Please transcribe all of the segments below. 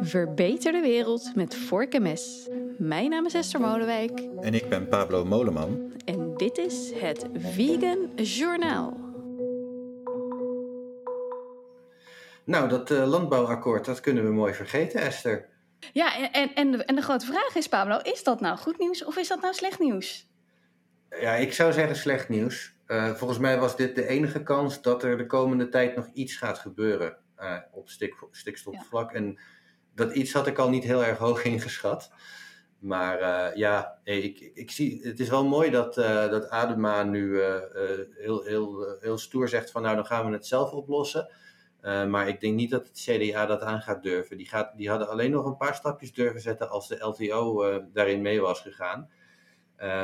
Verbeter de wereld met vork en mes. Mijn naam is Esther Molenwijk. En ik ben Pablo Moleman. En dit is het Vegan Journaal. Nou, dat uh, landbouwakkoord, dat kunnen we mooi vergeten, Esther. Ja, en, en, de, en de grote vraag is, Pablo, is dat nou goed nieuws of is dat nou slecht nieuws? Ja, ik zou zeggen slecht nieuws. Uh, volgens mij was dit de enige kans dat er de komende tijd nog iets gaat gebeuren uh, op stik, stikstofvlak. Ja. En dat iets had ik al niet heel erg hoog ingeschat. Maar uh, ja, ik, ik, ik, zie, het is wel mooi dat, dat Adema nu heel, heel, heel stoer zegt van nou dan gaan we het zelf oplossen. maar ik denk niet dat het CDA dat aan gaat durven. Die, gaat, die hadden alleen nog een paar stapjes durven zetten als de LTO daarin mee was gegaan.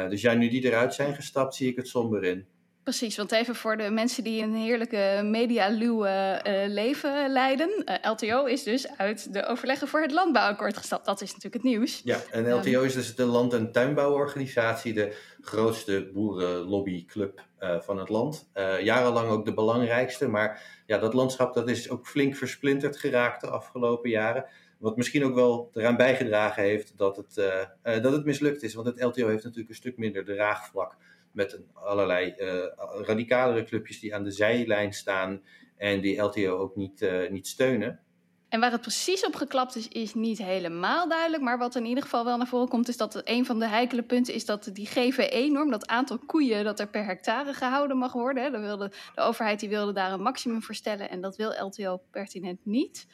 dus ja, nu die eruit zijn gestapt, zie ik het somber in. Precies, want even voor de mensen die een heerlijke medialuwe uh, leven leiden. Uh, LTO is dus uit de overleggen voor het landbouwakkoord gestapt. Dat is natuurlijk het nieuws. Ja, en LTO um, is dus de land- en tuinbouworganisatie, de grootste boerenlobbyclub uh, van het land. jarenlang ook de belangrijkste, maar ja, dat landschap dat is ook flink versplinterd geraakt de afgelopen jaren. Wat misschien ook wel eraan bijgedragen heeft dat het, dat het mislukt is. Want het LTO heeft natuurlijk een stuk minder draagvlak met allerlei uh, radicalere clubjes die aan de zijlijn staan en die LTO ook niet, uh, niet steunen. En waar het precies op geklapt is, is niet helemaal duidelijk. Maar wat in ieder geval wel naar voren komt, is dat een van de heikele punten is dat die GVE-norm, dat aantal koeien dat er per hectare gehouden mag worden. Hè, wilde, de overheid die wilde daar een maximum voor stellen en dat wil LTO pertinent niet.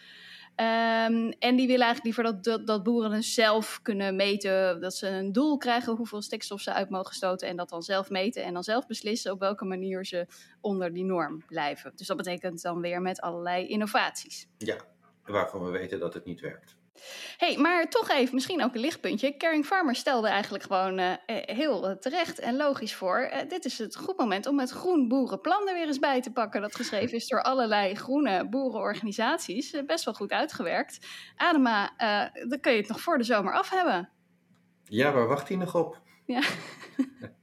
Um, en die willen eigenlijk liever dat, dat, dat, boeren zelf kunnen meten, dat ze een doel krijgen hoeveel stikstof ze uit mogen stoten en dat dan zelf meten en dan zelf beslissen op welke manier ze onder die norm blijven. Dus dat betekent dan weer met allerlei innovaties. Ja, waarvan we weten dat het niet werkt hey, maar toch even, misschien ook een lichtpuntje. Caring Farmer stelde eigenlijk gewoon uh, heel uh, terecht en logisch voor. Uh, dit is het goed moment om het Groen Boerenplan er weer eens bij te pakken. Dat geschreven is door allerlei groene boerenorganisaties. best wel goed uitgewerkt. Adema, dan kun je het nog voor de zomer af hebben. Ja, waar wacht hij nog op? Ja.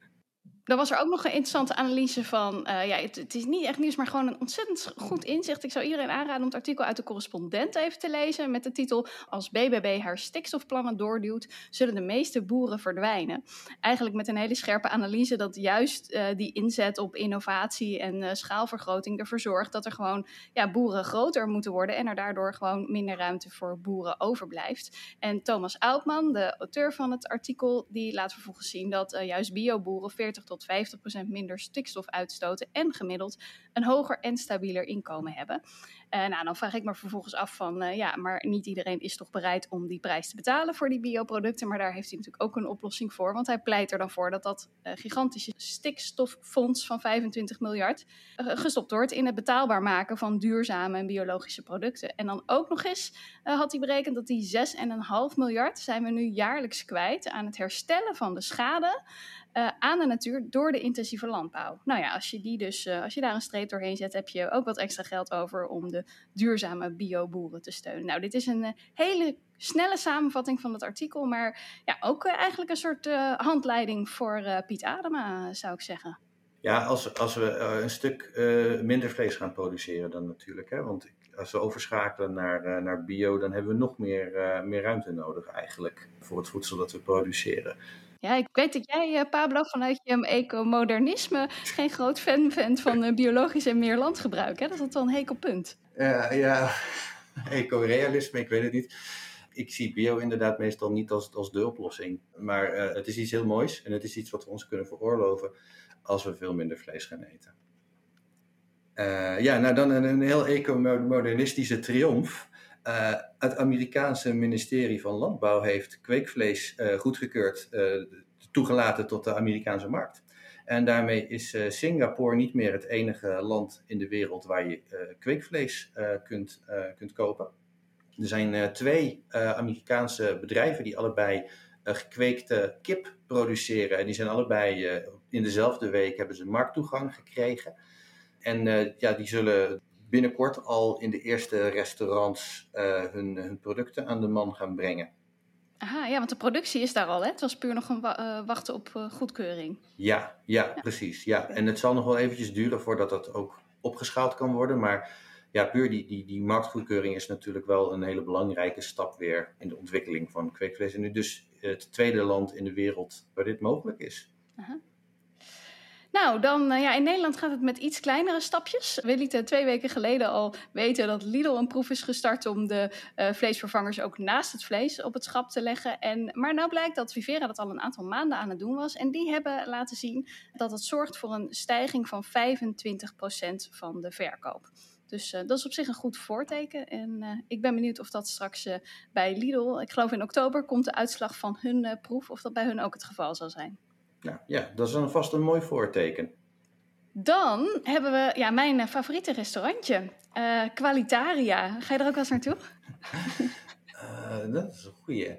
Dan was er ook nog een interessante analyse van, uh, ja, het, het, is niet echt nieuws, maar gewoon een ontzettend goed inzicht. Ik zou iedereen aanraden om het artikel uit de correspondent even te lezen met de titel Als BBB haar stikstofplannen doorduwt, zullen de meeste boeren verdwijnen. Eigenlijk met een hele scherpe analyse dat juist uh, die inzet op innovatie en uh, schaalvergroting ervoor zorgt dat er gewoon ja, boeren groter moeten worden en er daardoor gewoon minder ruimte voor boeren overblijft. En Thomas Oudman, de auteur van het artikel, die laat vervolgens zien dat juist bioboeren 40 tot tot 50% minder stikstof uitstoten en gemiddeld een hoger en stabieler inkomen hebben. Uh, nou, dan vraag ik me vervolgens af van, uh, ja, maar niet iedereen is toch bereid om die prijs te betalen voor die bioproducten, maar daar heeft hij natuurlijk ook een oplossing voor, want hij pleit er dan voor dat dat uh, gigantische stikstoffonds van 25 miljard gestopt wordt in het betaalbaar maken van duurzame en biologische producten. En dan ook nog eens had hij berekend dat die 6,5 miljard zijn we nu jaarlijks kwijt aan het herstellen van de schade aan de natuur door de intensieve landbouw. Nou ja, als je, die dus, als je daar een streep doorheen zet, heb je ook wat extra geld over om duurzame bioboeren te steunen. Nou, dit is een uh, hele snelle samenvatting van het artikel, maar ja, ook eigenlijk een soort handleiding voor Piet Adema, zou ik zeggen. Ja, als, als we een stuk minder vlees gaan produceren dan natuurlijk. Hè? Want als we overschakelen naar, naar bio, dan hebben we nog meer, meer ruimte nodig eigenlijk voor het voedsel dat we produceren. Ja, ik weet dat jij, uh, Pablo, vanuit je ecomodernisme geen groot fan bent van biologisch en meer landgebruik. Hè? Dat is wel een hekelpunt. Uh, ja, ecorealisme, ik weet het niet. Ik zie bio inderdaad meestal niet als, als de oplossing. Maar het is iets heel moois en het is iets wat we ons kunnen veroorloven als we veel minder vlees gaan eten. Ja, nou dan een, een heel ecomodernistische triomf. Uh, het Amerikaanse ministerie van Landbouw heeft kweekvlees uh, goedgekeurd, toegelaten tot de Amerikaanse markt. En daarmee is Singapore niet meer het enige land in de wereld waar je kweekvlees kunt, kunt kopen. Er zijn twee Amerikaanse bedrijven die allebei gekweekte kip produceren. En die zijn allebei in dezelfde week hebben ze markttoegang gekregen. En ja, die zullen binnenkort al in de eerste restaurants uh, hun, hun, producten aan de man gaan brengen. Aha, ja, want de productie is daar al, hè? Het was puur nog een wa uh, wachten op goedkeuring. Ja, ja, ja, precies. Ja. En het zal nog wel eventjes duren voordat dat ook opgeschaald kan worden. Maar ja, puur die, die, die marktgoedkeuring is natuurlijk wel een hele belangrijke stap weer in de ontwikkeling van kweekvlees. En nu dus het tweede land in de wereld waar dit mogelijk is. Nou, dan uh, ja, in Nederland gaat het met iets kleinere stapjes. We lieten twee weken geleden al weten dat Lidl een proef is gestart om de uh, vleesvervangers ook naast het vlees op het schap te leggen. En, maar nou blijkt dat Vivera dat al een aantal maanden aan het doen was. En die hebben laten zien dat het zorgt voor een stijging van 25% van de verkoop. Dus uh, dat is op zich een goed voorteken. En ik ben benieuwd of dat straks bij Lidl, ik geloof in oktober, komt de uitslag van hun proef, of dat bij hun ook het geval zal zijn. Nou, ja, dat is dan vast een mooi voorteken. Dan hebben we ja, mijn favoriete restaurantje, Qualitaria. Ga je er ook wel eens naartoe? dat is een goeie.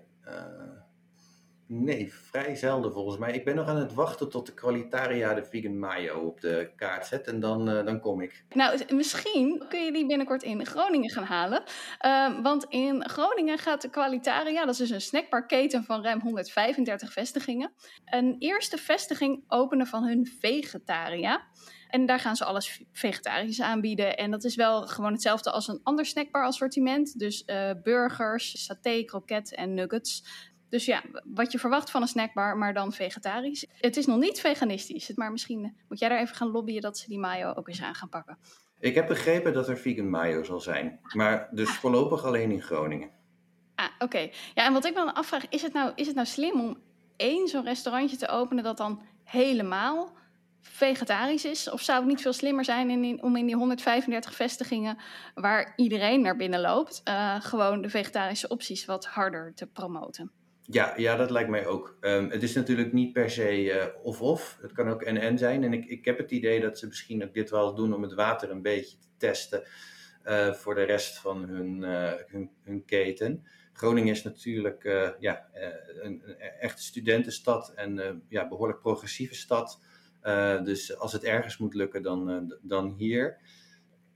Nee, vrij zelden volgens mij. Ik ben nog aan het wachten tot de Qualitaria de vegan mayo op de kaart zet en dan, uh, dan kom ik. Nou, misschien kun je die binnenkort in Groningen gaan halen. Uh, want in Groningen gaat de Qualitaria, dat is dus een snackbarketen van ruim 135 vestigingen, een eerste vestiging openen van hun Vegetaria. En daar gaan ze alles vegetarisch aanbieden. En dat is wel gewoon hetzelfde als een ander snackbar assortiment. Dus uh, burgers, saté, kroket en nuggets. Dus ja, wat je verwacht van een snackbar, maar dan vegetarisch. Het is nog niet veganistisch, maar misschien moet jij daar even gaan lobbyen dat ze die mayo ook eens aan gaan pakken. Ik heb begrepen dat er vegan mayo zal zijn, maar dus voorlopig alleen in Groningen. Ah, oké. Ja, en wat ik me dan afvraag, is het nou, is het nou slim om één zo'n restaurantje te openen dat dan helemaal vegetarisch is? Of zou het niet veel slimmer zijn in, om in die 135 vestigingen waar iedereen naar binnen loopt, uh, gewoon de vegetarische opties wat harder te promoten? Ja, ja, dat lijkt mij ook. Um, het is natuurlijk niet per se of-of. het kan ook en-en zijn. En ik, ik heb het idee dat ze misschien ook dit wel doen om het water een beetje te testen uh, voor de rest van hun, uh, hun, hun, keten. Groningen is natuurlijk ja, een, een echte studentenstad en ja, behoorlijk progressieve stad. dus als het ergens moet lukken, dan, dan hier.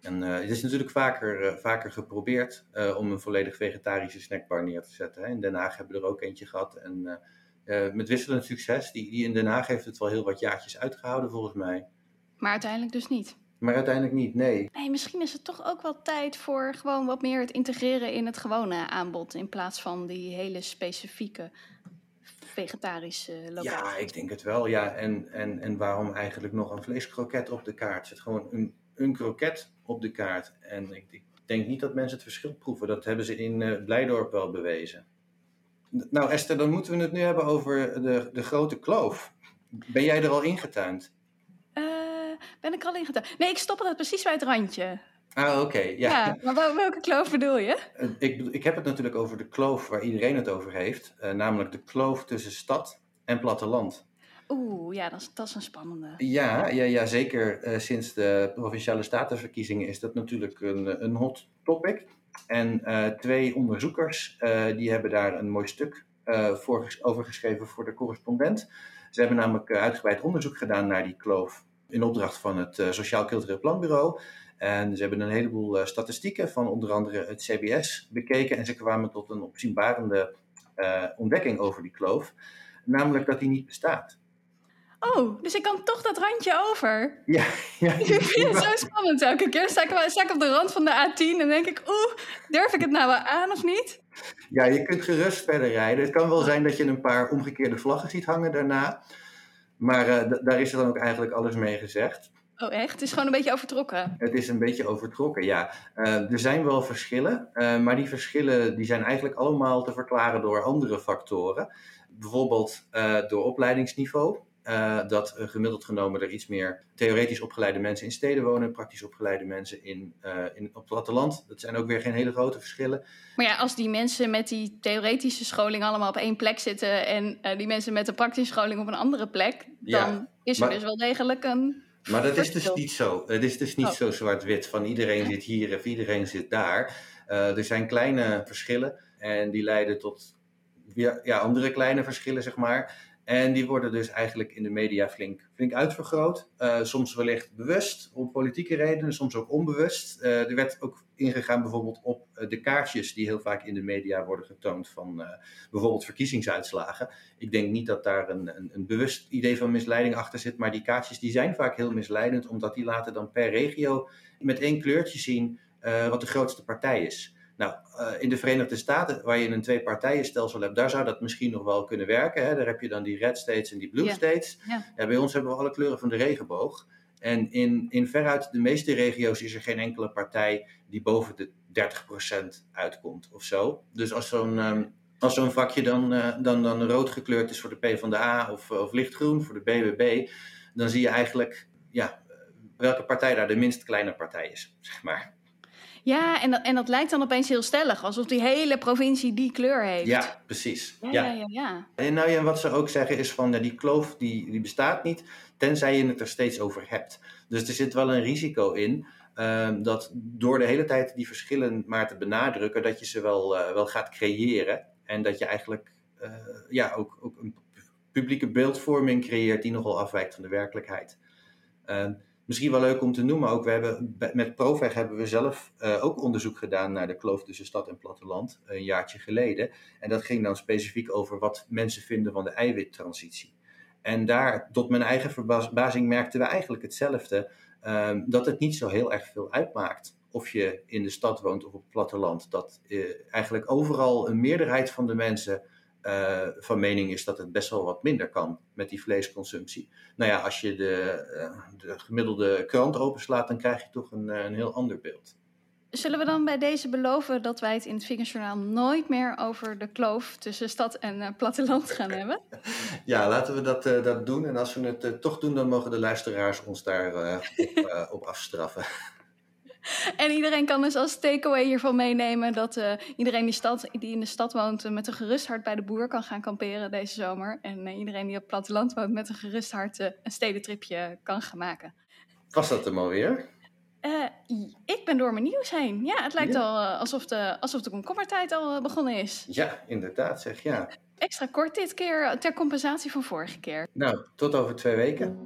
En uh, het is natuurlijk vaker, uh, vaker geprobeerd uh, om een volledig vegetarische snackbar neer te zetten. Hè. In Den Haag hebben we er ook eentje gehad. En met wisselend succes. Die, die in Den Haag heeft het wel heel wat jaartjes uitgehouden volgens mij. Maar uiteindelijk dus niet. Maar uiteindelijk niet, nee. Nee, misschien is het toch ook wel tijd voor gewoon wat meer het integreren in het gewone aanbod. In plaats van die hele specifieke vegetarische locatie. Ja, ik denk het wel. Ja. En, en, en waarom eigenlijk nog een vleeskroket op de kaart? Zet gewoon een een kroket op de kaart. En ik, ik, denk niet dat mensen het verschil proeven. Dat hebben ze in uh, Blijdorp wel bewezen. Nou Esther, dan moeten we het nu hebben over de, de grote kloof. Ben jij er al ingetuind? Uh, ben ik er al ingetuind? Nee, ik stop het precies bij het randje. Ah, oké. Okay, ja. ja. maar welke kloof bedoel je? Ik, ik heb het natuurlijk over de kloof waar iedereen het over heeft. Uh, namelijk de kloof tussen stad en platteland. Oeh, ja, dat is, een spannende. Ja, ja, ja zeker. Uh, sinds de provinciale statenverkiezingen is dat natuurlijk een, een hot topic. En uh, twee onderzoekers uh, die hebben daar een mooi stuk voor, over geschreven voor de correspondent. Ze hebben namelijk uitgebreid onderzoek gedaan naar die kloof in opdracht van het Sociaal Cultureel Planbureau. En ze hebben een heleboel statistieken van onder andere het CBS bekeken. En ze kwamen tot een opzienbarende ontdekking over die kloof. Namelijk dat die niet bestaat. Oh, dus ik kan toch dat randje over? Ja, ja. Ik vind het zo spannend elke keer. Sta ik, sta ik op de rand van de A10 en denk ik, oeh, durf ik het nou wel aan of niet? Ja, je kunt gerust verder rijden. Het kan wel zijn dat je een paar omgekeerde vlaggen ziet hangen daarna. Maar uh, daar is er dan ook eigenlijk alles mee gezegd. Oh, echt? Het is gewoon een beetje overtrokken? Het is een beetje overtrokken, ja. Uh, er zijn wel verschillen, uh, maar die verschillen die zijn eigenlijk allemaal te verklaren door andere factoren. Bijvoorbeeld door opleidingsniveau. Uh, dat uh, gemiddeld genomen er iets meer theoretisch opgeleide mensen in steden wonen, praktisch opgeleide mensen in, uh, in, op het platteland. Dat zijn ook weer geen hele grote verschillen. Maar ja, als die mensen met die theoretische scholing allemaal op één plek zitten en die mensen met de praktische scholing op een andere plek, dan is er maar, dus wel degelijk een. Maar dat is dus niet zo. Het is dus niet oh. zo zwart-wit van iedereen zit hier of iedereen zit daar. er zijn kleine verschillen en die leiden tot ja, andere kleine verschillen, zeg maar. En die worden dus eigenlijk in de media flink, flink uitvergroot. Uh, soms wellicht bewust, om politieke redenen, soms ook onbewust. Uh, er werd ook ingegaan bijvoorbeeld op uh, de kaartjes die heel vaak in de media worden getoond van bijvoorbeeld verkiezingsuitslagen. Ik denk niet dat daar een, een, een, bewust idee van misleiding achter zit, maar die kaartjes die zijn vaak heel misleidend, omdat die laten dan per regio met één kleurtje zien wat de grootste partij is. Nou, in de Verenigde Staten, waar je een twee-partijenstelsel hebt, daar zou dat misschien nog wel kunnen werken. Hè? Daar heb je dan die red states en die blue states. Ja, bij ons hebben we alle kleuren van de regenboog. En in, in veruit de meeste regio's is er geen enkele partij die boven de 30% uitkomt of zo. Dus als zo'n um, als zo'n vakje dan, uh, dan, dan rood gekleurd is voor de PvdA of, of lichtgroen voor de BBB, dan zie je eigenlijk ja, welke partij daar de minst kleine partij is, zeg maar. Ja, en dat, en dat lijkt dan opeens heel stellig, alsof die hele provincie die kleur heeft. Ja, precies. Ja, ja, ja. ja, En nou ja, wat ze ook zeggen is van, die kloof die, die bestaat niet, tenzij je het er steeds over hebt. Dus er zit wel een risico in um, dat door de hele tijd die verschillen maar te benadrukken, dat je ze wel, uh, wel gaat creëren. En dat je eigenlijk uh, ja, ook, ook een publieke beeldvorming creëert die nogal afwijkt van de werkelijkheid. Misschien wel leuk om te noemen ook, we hebben, met Proveg hebben we zelf uh, ook onderzoek gedaan naar de kloof tussen stad en platteland, een jaartje geleden. En dat ging dan specifiek over wat mensen vinden van de eiwittransitie. En daar, tot mijn eigen verbazing, merkten we eigenlijk hetzelfde. Um, dat het niet zo heel erg veel uitmaakt of je in de stad woont of op het platteland. Dat uh, eigenlijk overal een meerderheid van de mensen uh, van mening is dat het best wel wat minder kan met die vleesconsumptie. Nou ja, als je de, uh, de gemiddelde krant openslaat, dan krijg je toch een, een heel ander beeld. Zullen we dan bij deze beloven dat wij het in het Vingersjournaal nooit meer over de kloof tussen stad en platteland gaan hebben? Ja, laten we dat, dat doen. En als we het toch doen, dan mogen de luisteraars ons daar op, op, afstraffen. En iedereen kan dus als takeaway hiervan meenemen dat iedereen die, stad, die in de stad woont met een gerust hart bij de boer kan gaan kamperen deze zomer. En iedereen die op het platteland woont met een gerust hart een stedentripje kan gaan maken. Was dat hem alweer? Ik ben door mijn nieuws heen. Ja, het lijkt ja. al alsof de, alsof de komkommertijd al begonnen is. Ja, inderdaad zeg, ja. Extra kort dit keer, ter compensatie van vorige keer. Nou, tot over twee weken.